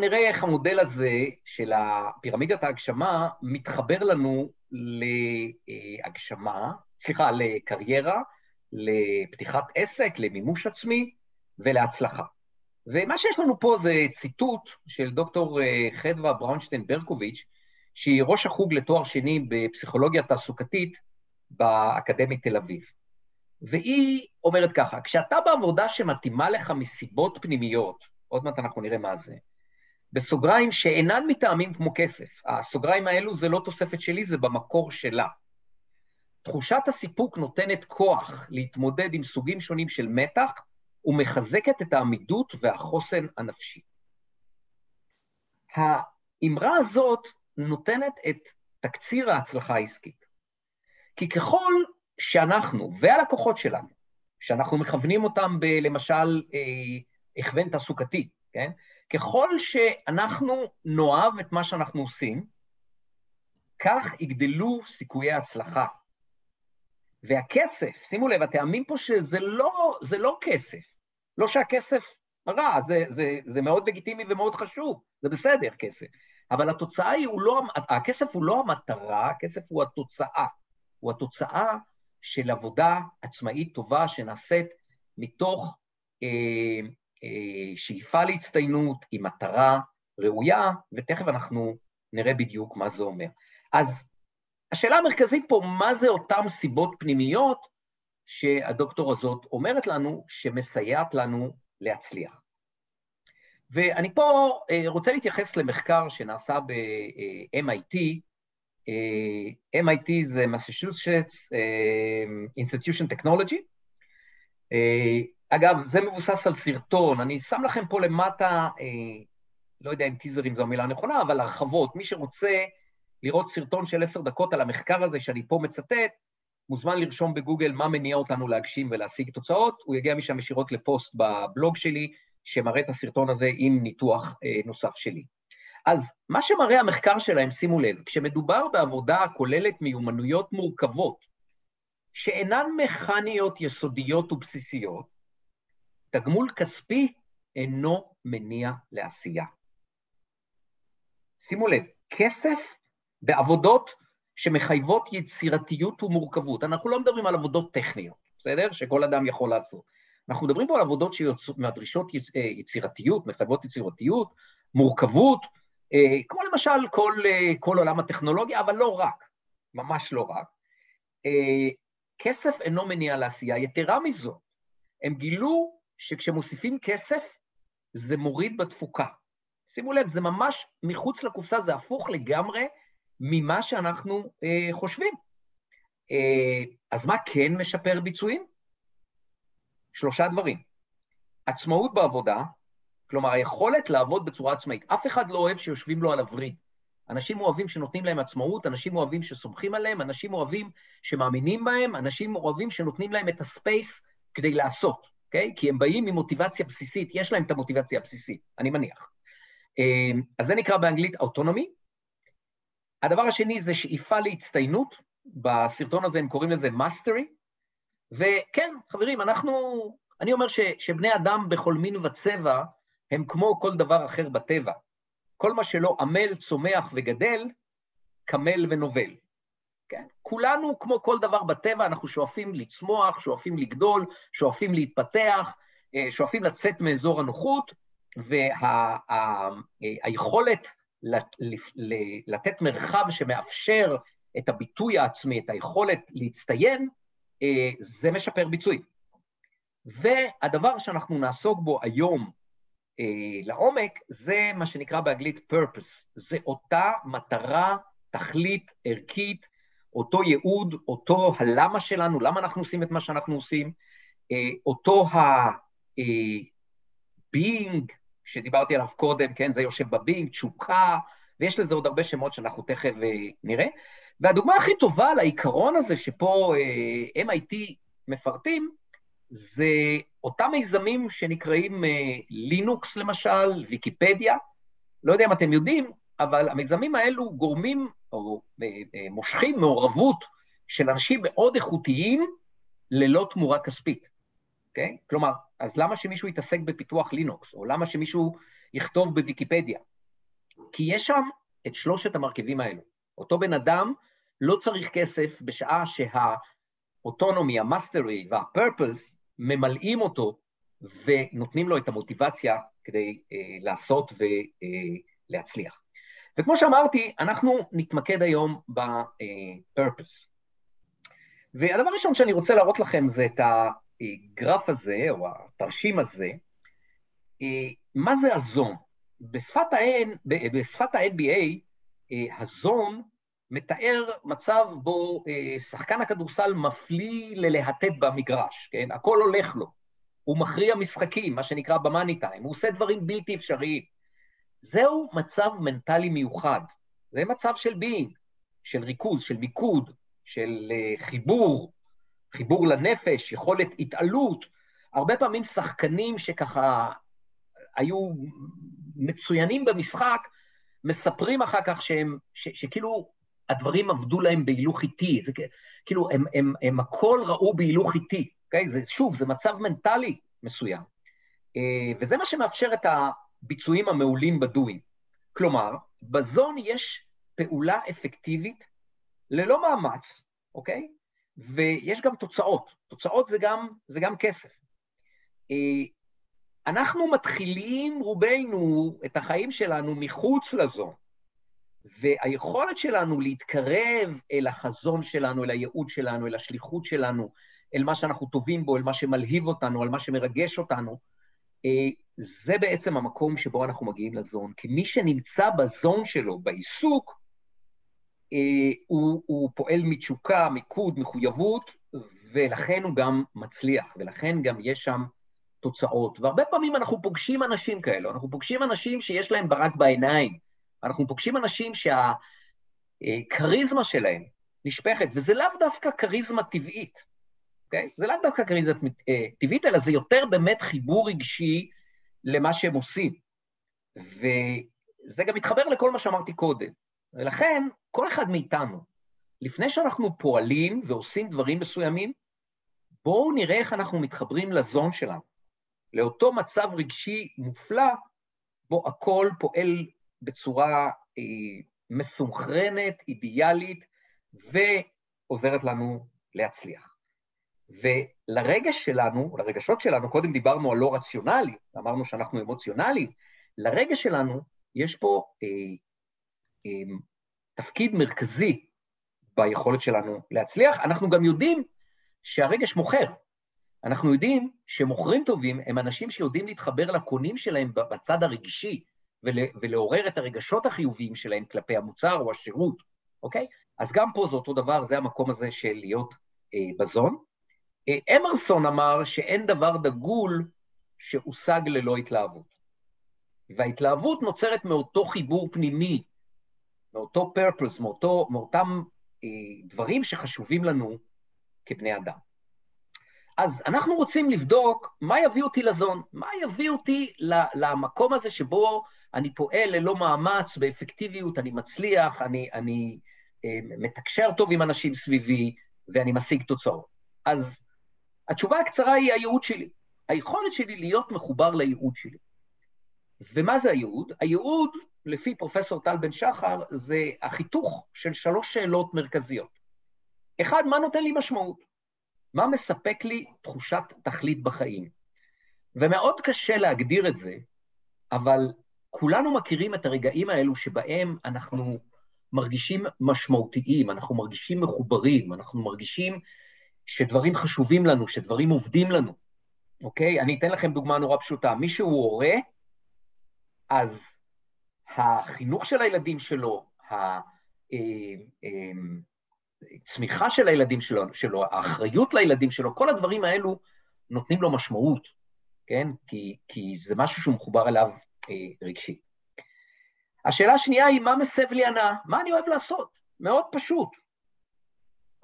נראה איך המודל הזה של פירמידת ההגשמה מתחבר לנו להגשמה, סליחה, לקריירה, לפתיחת עסק, למימוש עצמי ולהצלחה. ומה שיש לנו פה זה ציטוט של דוקטור אה, חדווה בראונשטיין ברקוביץ', שהיא ראש החוג לתואר שני בפסיכולוגיה תעסוקתית באקדמית תל אביב. והיא אומרת ככה, כשאתה בעבודה שמתאימה לך מסיבות פנימיות, עוד מעט אנחנו נראה מה זה, בסוגריים שאינן מטעמים כמו כסף, הסוגריים האלו זה לא תוספת שלי, זה במקור שלה. תחושת הסיפוק נותנת כוח להתמודד עם סוגים שונים של מתח ומחזקת את העמידות והחוסן הנפשי. האמרה הזאת נותנת את תקציר ההצלחה העסקית. כי ככל שאנחנו והלקוחות שלנו, שאנחנו מכוונים אותם ב, למשל אה, הכוון תעסוקתי, כן? ככל שאנחנו נאהב את מה שאנחנו עושים, כך יגדלו סיכויי ההצלחה. והכסף, שימו לב, הטעמים פה שזה לא, זה לא כסף. לא שהכסף רע, זה, זה, זה מאוד לגיטימי ומאוד חשוב, זה בסדר, כסף. אבל התוצאה היא, הוא לא, הכסף הוא לא המטרה, הכסף הוא התוצאה. הוא התוצאה של עבודה עצמאית טובה שנעשית מתוך אה, שאיפה להצטיינות, עם מטרה ראויה, ותכף אנחנו נראה בדיוק מה זה אומר. אז השאלה המרכזית פה, מה זה אותן סיבות פנימיות שהדוקטור הזאת אומרת לנו, שמסייעת לנו להצליח. ואני פה אה, רוצה להתייחס למחקר שנעשה ב-MIT, אה, MIT זה Massachusetts Institution Technology. אגב, זה מבוסס על סרטון, אני שם לכם פה למטה, לא יודע אם טיזרים זו המילה הנכונה, אבל הרחבות. מי שרוצה לראות סרטון של עשר דקות על המחקר הזה שאני פה מצטט, מוזמן לרשום בגוגל מה מניע אותנו להגשים ולהשיג תוצאות, הוא יגיע משם ישירות לפוסט בבלוג שלי, שמראה את הסרטון הזה עם ניתוח אה, נוסף שלי. אז מה שמראה המחקר שלהם, שימו לב, כשמדובר בעבודה הכוללת מיומנויות מורכבות, שאינן מכניות יסודיות ובסיסיות, תגמול כספי אינו מניע לעשייה. שימו לב, כסף בעבודות שמחייבות יצירתיות ומורכבות. אנחנו לא מדברים על עבודות טכניות, בסדר? שכל אדם יכול לעשות. אנחנו מדברים פה על עבודות שמדרישות אה, יצירתיות, מחייבות יצירתיות, מורכבות, אה, כמו למשל כל, אה, כל עולם הטכנולוגיה, אבל לא רק, ממש לא רק. כסף אינו מניע לעשייה. יתרה מזו, הם גילו שכשמוסיפים כסף, זה מוריד בתפוקה. שימו לב, זה ממש מחוץ לקופסה, זה הפוך לגמרי ממה שאנחנו אה, חושבים. אה, אז מה כן משפר ביצועים? שלושה דברים. עצמאות בעבודה, כלומר היכולת לעבוד בצורה עצמאית. אף אחד לא אוהב שיושבים לו על הווריד. אנשים אוהבים שנותנים להם עצמאות, אנשים אוהבים שסומכים עליהם, אנשים אוהבים שמאמינים בהם, אנשים אוהבים שנותנים להם את ה space כדי לעשות, אוקיי? כי הם באים עם מוטיבציה בסיסית, יש להם את המוטיבציה הבסיסית, אני מניח. אה, אז זה נקרא באנגלית autonomy, הדבר השני זה שאיפה להצטיינות, בסרטון הזה הם קוראים לזה mastery, וכן, חברים, אנחנו, אני אומר ש, שבני אדם בכל מין וצבע הם כמו כל דבר אחר בטבע. כל מה שלא עמל, צומח וגדל, קמל ונובל. כן? כולנו, כמו כל דבר בטבע, אנחנו שואפים לצמוח, שואפים לגדול, שואפים להתפתח, אה, שואפים לצאת מאזור הנוחות, והיכולת וה, לתת מרחב שמאפשר את הביטוי העצמי, את היכולת להצטיין, אה, זה משפר ביצועים. והדבר שאנחנו נעסוק בו היום אה, לעומק, זה מה שנקרא באנגלית purpose. זה אותה מטרה, תכלית, ערכית, אותו ייעוד, אותו הלמה שלנו, למה אנחנו עושים את מה שאנחנו עושים, אה, אותו ה-being, שדיברתי עליו קודם, כן, זה יושב בבינג, תשוקה, ויש לזה עוד הרבה שמות שאנחנו תכף uh, נראה. והדוגמה הכי טובה לעיקרון הזה שפה אה, MIT מפרטים, זה אותם מיזמים שנקראים לינוקס למשל, ויקיפדיה. לא יודע אם אתם יודעים, אבל המיזמים האלו גורמים או uh, uh, מושכים מעורבות של אנשים מאוד איכותיים ללא תמורה כספית. אוקיי? Okay? כלומר, אז למה שמישהו יתעסק בפיתוח לינוקס, או למה שמישהו יכתוב בוויקיפדיה. כי יש שם את שלושת המרכיבים האלו. אותו בן אדם לא צריך כסף בשעה שהאוטונומי, המאסטרי והפרפס ממלאים אותו ונותנים לו את המוטיבציה כדי אה, לעשות ולהצליח. אה, וכמו שאמרתי, אנחנו נתמקד היום בפרפס. והדבר הראשון שאני רוצה להראות לכם זה את הגרף הזה, או התרשים הזה, אה, מה זה הזון? בשפת ה-NBA, אה, ה zone מתאר מצב בו אה, שחקן הכדורסל מפליא ללהטט במגרש, כן? הכל הולך לו. הוא מכריע משחקים, מה שנקרא ב money time, הוא עושה דברים בלתי אפשריים. זהו מצב מנטלי מיוחד. זה מצב של being, של ריכוז, של מיקוד, של חיבור, חיבור לנפש, יכולת התעלות. הרבה פעמים שחקנים שככה היו מצוינים במשחק, מספרים אחר כך שהם, ש, שכאילו הדברים עבדו להם בהילוך איטי, זה כאילו הם, הם, הם הכל ראו בהילוך איטי, אוקיי? זה, שוב, זה מצב מנטלי מסוים. אה, וזה מה שמאפשר את הביצועים המעולים בדואים. כלומר, בזון יש פעולה אפקטיבית ללא מאמץ, אוקיי? ויש גם תוצאות. תוצאות זה גם, זה גם כסף. אה, אנחנו מתחילים, רובנו, את החיים שלנו מחוץ לזון, והיכולת שלנו להתקרב אל החזון שלנו, אל הייעוד שלנו, אל השליחות שלנו, אל מה שאנחנו טובים בו, אל מה שמלהיב אותנו, אל מה שמרגש אותנו, אה, זה בעצם המקום שבו אנחנו מגיעים לזון. כי מי שנמצא בזון שלו, בעיסוק, אה, הוא, הוא פועל מתשוקה, מיקוד, מחויבות, ולכן הוא גם מצליח, ולכן גם יש שם תוצאות. והרבה פעמים אנחנו פוגשים אנשים כאלו, אנחנו פוגשים אנשים שיש להם ברק בעיניים, אנחנו פוגשים אנשים שהכריזמה שלהם נשפכת, וזה לאו דווקא כריזמה טבעית, אוקיי? זה לאו דווקא כריזמה אה, טבעית, אלא זה יותר באמת חיבור רגשי למה שהם עושים. וזה גם מתחבר לכל מה שאמרתי קודם. ולכן, כל אחד מאיתנו, לפני שאנחנו פועלים ועושים דברים מסוימים, בואו נראה איך אנחנו מתחברים לזון שלנו. לאותו מצב רגשי מופלא, בו הכל פועל בצורה אה, מסונכרנת, אידיאלית, ועוזרת לנו להצליח. ולרגש שלנו, לרגשות שלנו, קודם דיברנו על לא רציונלי, אמרנו שאנחנו אמוציונליים, לרגש שלנו יש פה אה, אה, תפקיד מרכזי ביכולת שלנו להצליח. אנחנו גם יודעים שהרגש מוכר. אנחנו יודעים שמוכרים טובים הם אנשים שיודעים להתחבר לקונים שלהם בצד הרגשי ולעורר את הרגשות החיוביים שלהם כלפי המוצר או השירות, אוקיי? אז גם פה זה אותו דבר, זה המקום הזה של להיות אה, בזון. אמרסון אמר שאין דבר דגול שהושג ללא התלהבות. וההתלהבות נוצרת מאותו חיבור פנימי, מאותו purpose, מאותו, מאותם אה, דברים שחשובים לנו כבני אדם. אז אנחנו רוצים לבדוק מה יביא אותי לזון, מה יביא אותי למקום הזה שבו אני פועל ללא מאמץ, באפקטיביות, אני מצליח, אני, אני אה, מתקשר טוב עם אנשים סביבי ואני משיג תוצאות. אז התשובה הקצרה היא הייעוד שלי, היכולת שלי להיות מחובר לייעוד שלי. ומה זה הייעוד? הייעוד, לפי פרופסור טל בן שחר, זה החיתוך של שלוש שאלות מרכזיות. אחד, מה נותן לי משמעות? מה מספק לי תחושת תכלית בחיים? ומאוד קשה להגדיר את זה, אבל כולנו מכירים את הרגעים האלו שבהם אנחנו מרגישים משמעותיים, אנחנו מרגישים מחוברים, אנחנו מרגישים שדברים חשובים לנו, שדברים עובדים לנו, אוקיי? אני אתן לכם דוגמה נורא פשוטה. מי שהוא הורה, אז החינוך של הילדים שלו, הצמיחה של הילדים שלו, שלו, האחריות לילדים שלו, כל הדברים האלו נותנים לו משמעות, כן? כי, כי זה משהו שהוא מחובר אליו אה, רגשי. השאלה השנייה היא, מה מסב לי הנאה? מה אני אוהב לעשות? מאוד פשוט.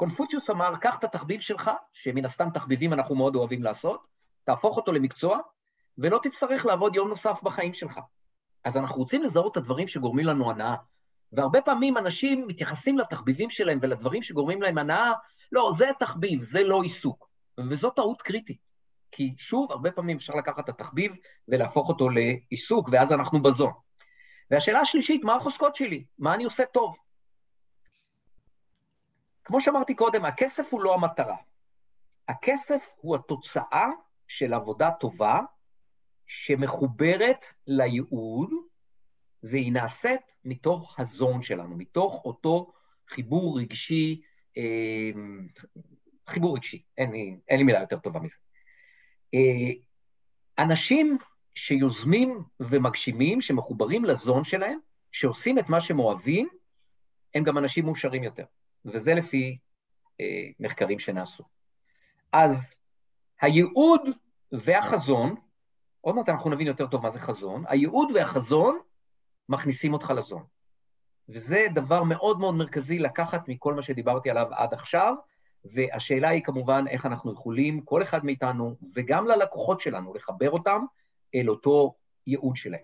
קונפוציוס אמר, קח את התחביב שלך, שמן הסתם תחביבים אנחנו מאוד אוהבים לעשות, תהפוך אותו למקצוע, ולא תצטרך לעבוד יום נוסף בחיים שלך. אז אנחנו רוצים לזהות את הדברים שגורמים לנו הנאה. והרבה פעמים אנשים מתייחסים לתחביבים שלהם ולדברים שגורמים להם הנאה, לא, זה תחביב, זה לא עיסוק. וזו טעות קריטית. כי שוב, הרבה פעמים אפשר לקחת את התחביב ולהפוך אותו לעיסוק, ואז אנחנו בזון. והשאלה השלישית, מה החוזקות שלי? מה אני עושה טוב? כמו שאמרתי קודם, הכסף הוא לא המטרה. הכסף הוא התוצאה של עבודה טובה שמחוברת לייעוד, והיא נעשית מתוך הזון שלנו, מתוך אותו חיבור רגשי, אה, חיבור רגשי, אין לי, אין לי מילה יותר טובה מזה. אה, אנשים שיוזמים ומגשימים, שמחוברים לזון שלהם, שעושים את מה שהם אוהבים, הם גם אנשים מאושרים יותר, וזה לפי אה, מחקרים שנעשו. אז הייעוד והחזון, עוד מעט אנחנו נבין יותר טוב מה זה חזון, הייעוד והחזון מכניסים אותך לזון. וזה דבר מאוד מאוד מרכזי לקחת מכל מה שדיברתי עליו עד עכשיו, והשאלה היא כמובן איך אנחנו יכולים, כל אחד מאיתנו, וגם ללקוחות שלנו, לחבר אותם אל אותו ייעוד שלהם.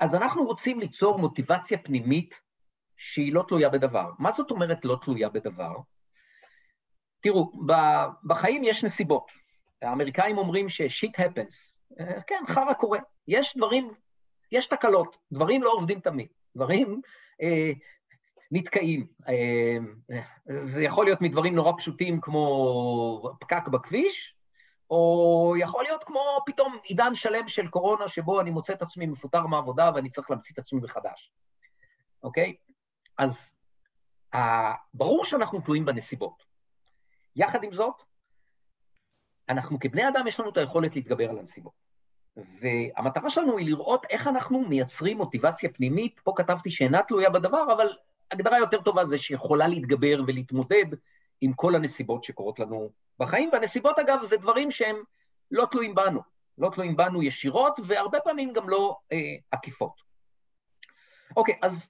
אז אנחנו רוצים ליצור מוטיבציה פנימית שהיא לא תלויה בדבר. מה זאת אומרת לא תלויה בדבר? תראו, בחיים יש נסיבות. האמריקאים אומרים ש-shit happens. כן, חרא קורה. יש דברים, יש תקלות, דברים לא עובדים תמיד. דברים אה, נתקעים. אה, זה יכול להיות מדברים נורא פשוטים כמו פקק בכביש, או יכול להיות כמו פתאום עידן שלם של קורונה, שבו אני מוצא את עצמי מפוטר מהעבודה ואני צריך להמציא את עצמי מחדש, אוקיי? אז אה, ברור שאנחנו תלויים בנסיבות. יחד עם זאת, אנחנו כבני אדם, יש לנו את היכולת להתגבר על הנסיבות. והמטרה שלנו היא לראות איך אנחנו מייצרים מוטיבציה פנימית, פה כתבתי שאינה תלויה בדבר, אבל הגדרה יותר טובה זה שיכולה להתגבר ולהתמודד עם כל הנסיבות שקורות לנו בחיים, והנסיבות אגב זה דברים שהם לא תלויים בנו, לא תלויים בנו ישירות, והרבה פעמים גם לא אה, עקיפות. אוקיי, אז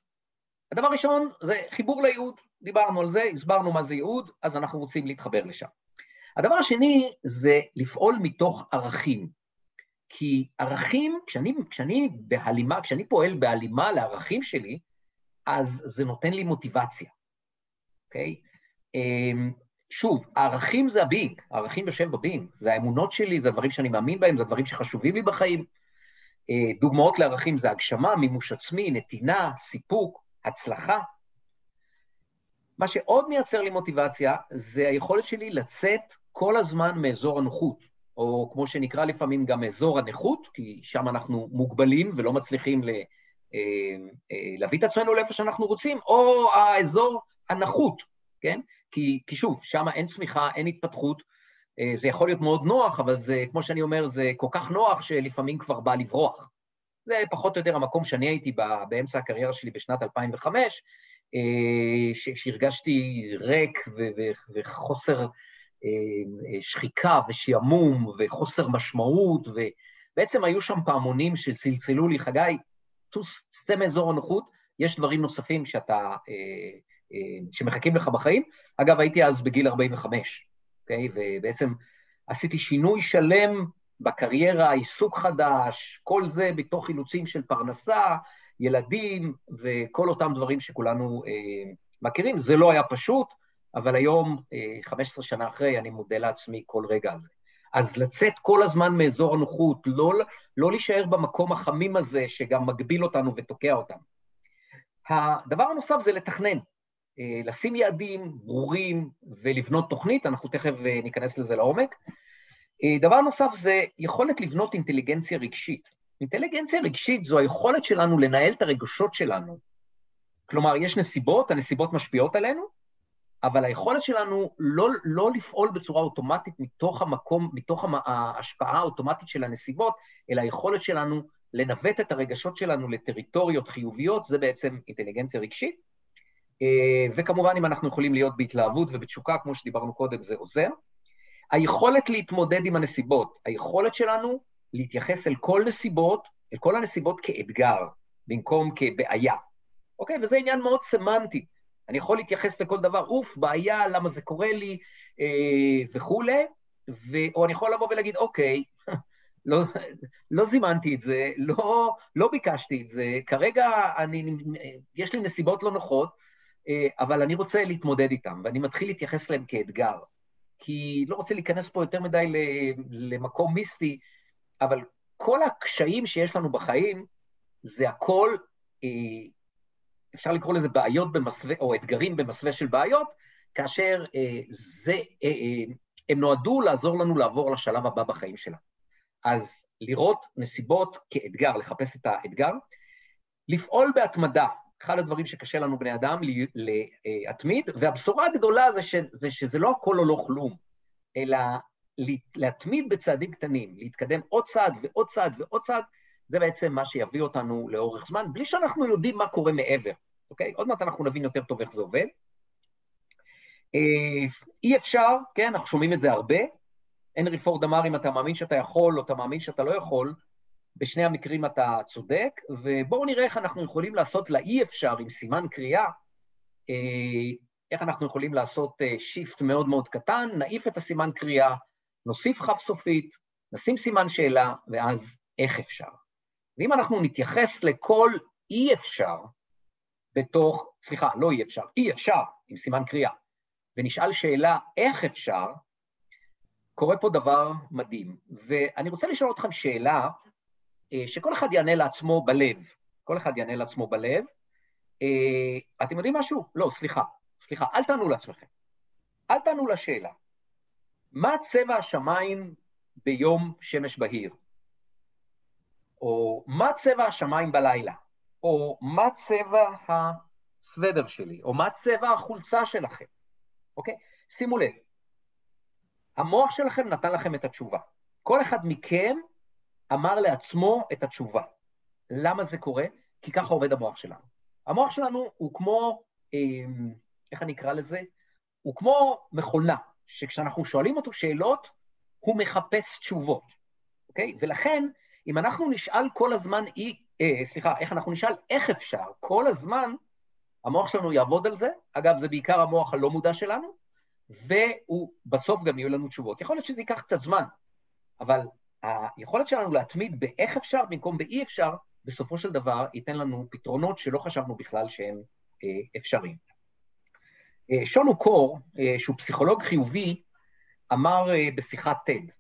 הדבר הראשון זה חיבור לייעוד, דיברנו על זה, הסברנו מה זה ייעוד, אז אנחנו רוצים להתחבר לשם. הדבר השני זה לפעול מתוך ערכים. כי ערכים, כשאני, כשאני בהלימה, כשאני פועל בהלימה לערכים שלי, אז זה נותן לי מוטיבציה, אוקיי? אמ, שוב, הערכים זה הבינג, הערכים יושב בבינג, זה האמונות שלי, זה הדברים שאני מאמין בהם, זה הדברים שחשובים לי בחיים. אה, דוגמאות לערכים זה הגשמה, מימוש עצמי, נתינה, סיפוק, הצלחה. מה שעוד מייצר לי מוטיבציה זה היכולת שלי לצאת כל הזמן מאזור הנוחות. או כמו שנקרא לפעמים גם אזור הנכות, כי שם אנחנו מוגבלים ולא מצליחים ל, אה, אה, להביא את עצמנו לאיפה שאנחנו רוצים, או האזור הנחות, כן? כי, כי שוב, שם אין צמיחה, אין התפתחות, אה, זה יכול להיות מאוד נוח, אבל זה, כמו שאני אומר, זה כל כך נוח שלפעמים כבר בא לברוח. זה פחות או יותר המקום שאני הייתי באמצע הקריירה שלי בשנת 2005, שהרגשתי ריק וחוסר אה, אה, שחיקה ושעמום וחוסר משמעות, ובעצם היו שם פעמונים שצלצלו לי, חגי, טוס, צא מאזור הנוחות, יש דברים נוספים שאתה, אה, שמחכים לך בחיים. אגב, הייתי אז בגיל 45, אוקיי? ובעצם עשיתי שינוי שלם בקריירה, עיסוק חדש, כל זה בתוך אילוצים של פרנסה, ילדים וכל אותם דברים שכולנו אה, מכירים. זה לא היה פשוט, אבל היום, 15 אה, שנה אחרי, אני מודה לעצמי כל רגע על זה. אז לצאת כל הזמן מאזור הנוחות, לא, לא להישאר במקום החמים הזה שגם מגביל אותנו ותוקע אותנו. הדבר הנוסף זה לתכנן, אה, לשים יעדים ברורים ולבנות תוכנית, אנחנו תכף אה, ניכנס לזה לעומק. דבר נוסף זה יכולת לבנות אינטליגנציה רגשית. אינטליגנציה רגשית זו היכולת שלנו לנהל את הרגשות שלנו. כלומר, יש נסיבות, הנסיבות משפיעות עלינו, אבל היכולת שלנו לא, לא לפעול בצורה אוטומטית מתוך המקום, מתוך ההשפעה האוטומטית של הנסיבות, אלא היכולת שלנו לנווט את הרגשות שלנו לטריטוריות חיוביות, זה בעצם אינטליגנציה רגשית. אה, וכמובן, אם אנחנו יכולים להיות בהתלהבות ובתשוקה, כמו שדיברנו קודם, זה עוזר. היכולת להתמודד עם הנסיבות, היכולת שלנו להתייחס אל כל נסיבות, אל כל הנסיבות כאתגר, במקום כבעיה. אוקיי? וזה עניין מאוד סמנטי. אני יכול להתייחס לכל דבר, אוף, בעיה, למה זה קורה לי, אה, וכולי, ו... או אני יכול לבוא ולהגיד, אוקיי, לא, לא זימנתי את זה, לא, לא ביקשתי את זה, כרגע אני, יש לי נסיבות לא נוחות, אה, אבל אני רוצה להתמודד איתן, ואני מתחיל להתייחס להן כאתגר. כי לא רוצה להיכנס פה יותר מדי למקום מיסטי, אבל כל הקשיים שיש לנו בחיים, זה הכל, אה, אפשר לקרוא לזה בעיות במסווה, או אתגרים במסווה של בעיות, כאשר אה, זה, הם נועדו לעזור לנו לעבור לשלב הבא בחיים שלנו. אז לראות נסיבות כאתגר, לחפש את האתגר, לפעול בהתמדה, אחד הדברים שקשה לנו בני אדם להתמיד, והבשורה הגדולה זה, ש, זה שזה לא הכל או לא כלום, אלא להתמיד בצעדים קטנים, להתקדם עוד צעד ועוד צעד ועוד צעד, זה בעצם מה שיביא אותנו לאורך זמן, בלי שאנחנו יודעים מה קורה מעבר, אוקיי? עוד מעט אנחנו נבין יותר טוב איך זה עובד. אה, אי אפשר, כן, אנחנו שומעים את זה הרבה. הנרי פורד אמר, אם אתה מאמין שאתה יכול או אתה מאמין שאתה לא יכול, בשני המקרים אתה צודק, ובואו נראה איך אנחנו יכולים לעשות לאי אפשר עם סימן קריאה, אה, איך אנחנו יכולים לעשות שיפט אה, מאוד מאוד קטן, נעיף את הסימן קריאה, נוסיף כף סופית, נשים סימן שאלה, ואז איך אפשר. ואם אנחנו נתייחס לכל אי אפשר בתוך, סליחה, לא אי אפשר, אי אפשר עם סימן קריאה, ונשאל שאלה איך אפשר, קורה פה דבר מדהים. ואני רוצה לשאול אתכם שאלה שכל אחד יענה לעצמו בלב. כל אחד יענה לעצמו בלב. אה, אתם יודעים משהו? לא, סליחה. סליחה, אל תענו לעצמכם. אל תענו לשאלה. מה צבע השמיים ביום שמש בהיר? או מה צבע השמיים בלילה? או מה צבע הסוודר שלי? או מה צבע החולצה שלכם? אוקיי? שימו לב, המוח שלכם נתן לכם את התשובה. כל אחד מכם אמר לעצמו את התשובה. למה זה קורה? כי ככה עובד המוח שלנו. המוח שלנו הוא כמו, אמ, איך אני אקרא לזה? הוא כמו מכונה, שכשאנחנו שואלים אותו שאלות, הוא מחפש תשובות, אוקיי? ולכן, אם אנחנו נשאל כל הזמן, אי, אה, סליחה, איך אנחנו נשאל איך אפשר, כל הזמן, המוח שלנו יעבוד על זה. אגב, זה בעיקר המוח הלא מודע שלנו, ובסוף גם יהיו לנו תשובות. יכול להיות שזה ייקח קצת זמן, אבל היכולת שלנו להתמיד באיך אפשר במקום באי אפשר, בסופו של דבר ייתן לנו פתרונות שלא חשבנו בכלל שהם אה, אפשריים. אה, שונו קור, אה, שהוא פסיכולוג חיובי, אמר בשיחת TED,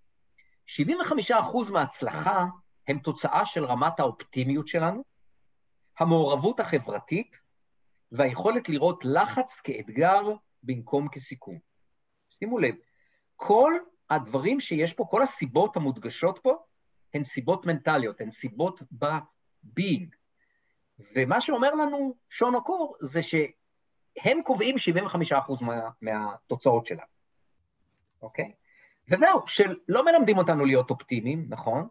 75% מההצלחה הם תוצאה של רמת האופטימיות שלנו, המעורבות החברתית והיכולת לראות לחץ כאתגר במקום כסיכון. שימו לב, כל הדברים שיש פה, כל הסיבות המודגשות פה, הן סיבות מנטליות, הן סיבות ב-being. ומה שאומר לנו שון אוקור זה שהם קובעים 75% מה, מהתוצאות שלנו, אוקיי? וזהו, שלא מלמדים אותנו להיות אופטימיים, נכון?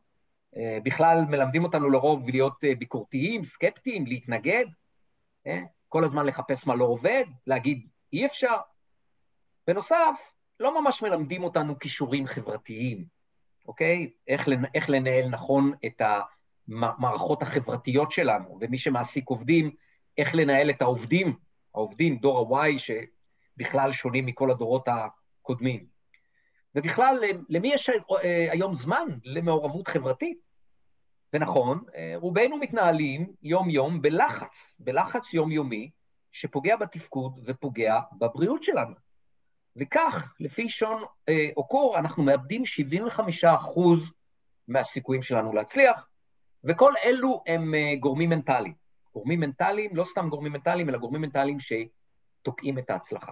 אה, בכלל מלמדים אותנו לרוב להיות אה, ביקורתיים, סקפטיים, להתנגד, אה? כל הזמן לחפש מה לא עובד, להגיד אי אפשר. בנוסף, לא ממש מלמדים אותנו כישורים חברתיים, אוקיי? איך, איך לנהל נכון את המערכות החברתיות שלנו, ומי שמעסיק עובדים, איך לנהל את העובדים, העובדים, דור ה-Y, שבכלל שונים מכל הדורות הקודמים. ובכלל, למי יש היום זמן למעורבות חברתית? ונכון, רובנו מתנהלים יום-יום בלחץ, בלחץ יומיומי, שפוגע בתפקוד ופוגע בבריאות שלנו. וכך, לפי שון אה, אוקור, אנחנו מאבדים 75 אחוז מהסיכויים שלנו להצליח, וכל אלו הם אה, גורמים מנטליים. גורמים מנטליים, לא סתם גורמים מנטליים, אלא גורמים מנטליים שתוקעים את ההצלחה.